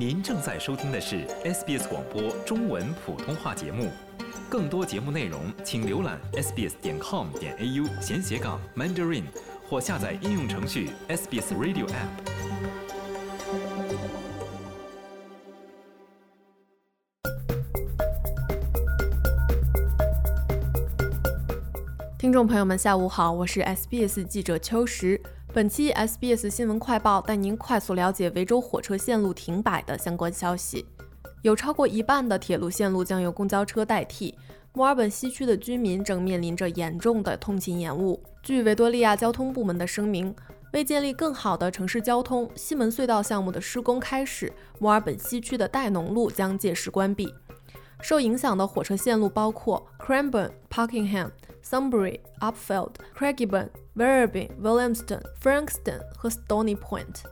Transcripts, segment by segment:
您正在收听的是 SBS 广播中文普通话节目，更多节目内容请浏览 sbs 点 com 点 au 闲斜杠 mandarin 或下载应用程序 SBS Radio App。听众朋友们，下午好，我是 SBS 记者秋实。本期 SBS 新闻快报带您快速了解维州火车线路停摆的相关消息。有超过一半的铁路线路将由公交车代替，墨尔本西区的居民正面临着严重的通勤延误。据维多利亚交通部门的声明，为建立更好的城市交通，西门隧道项目的施工开始，墨尔本西区的戴农路将届时关闭。受影响的火车线路包括 Cranbourne、Parkingham、Sunbury、Upfield、Craigieburn、Werribee、Williamston、Frankston 和 Stony Point。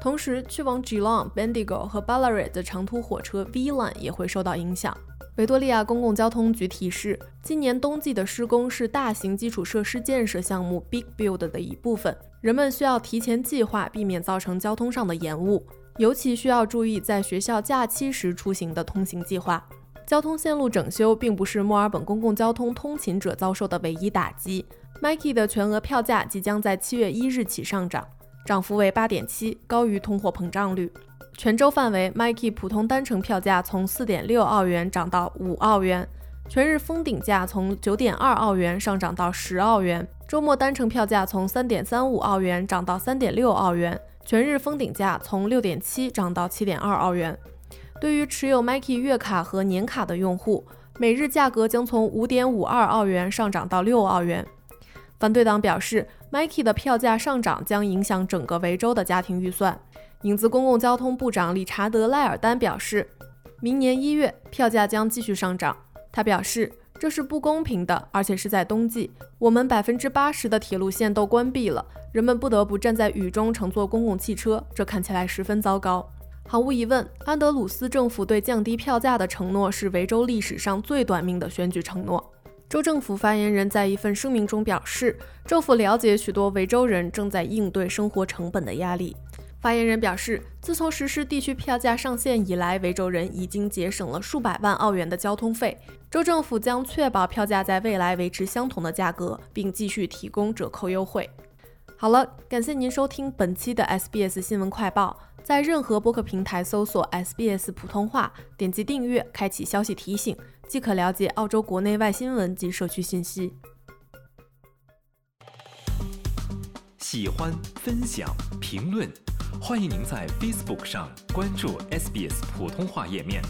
同时，去往 Geelong、Bendigo 和 Ballarat 的长途火车 V-Line 也会受到影响。维多利亚公共交通局提示，今年冬季的施工是大型基础设施建设项目 Big Build 的一部分，人们需要提前计划，避免造成交通上的延误，尤其需要注意在学校假期时出行的通行计划。交通线路整修并不是墨尔本公共交通通勤者遭受的唯一打击。Mikey 的全额票价即将在七月一日起上涨，涨幅为八点七，高于通货膨胀率。全州范围，Mikey 普通单程票价从四点六澳元涨到五澳元，全日封顶价从九点二澳元上涨到十澳元，周末单程票价从三点三五澳元涨到三点六澳元，全日封顶价从六点七涨到七点二澳元。对于持有 Mikey 月卡和年卡的用户，每日价格将从五点五二澳元上涨到六澳元。反对党表示，Mikey 的票价上涨将影响整个维州的家庭预算。影子公共交通部长理查德·赖尔丹表示，明年一月票价将继续上涨。他表示，这是不公平的，而且是在冬季，我们百分之八十的铁路线都关闭了，人们不得不站在雨中乘坐公共汽车，这看起来十分糟糕。毫无疑问，安德鲁斯政府对降低票价的承诺是维州历史上最短命的选举承诺。州政府发言人在一份声明中表示，政府了解许多维州人正在应对生活成本的压力。发言人表示，自从实施地区票价上限以来，维州人已经节省了数百万澳元的交通费。州政府将确保票价在未来维持相同的价格，并继续提供折扣优惠。好了，感谢您收听本期的 SBS 新闻快报。在任何播客平台搜索 SBS 普通话，点击订阅，开启消息提醒，即可了解澳洲国内外新闻及社区信息。喜欢、分享、评论，欢迎您在 Facebook 上关注 SBS 普通话页面。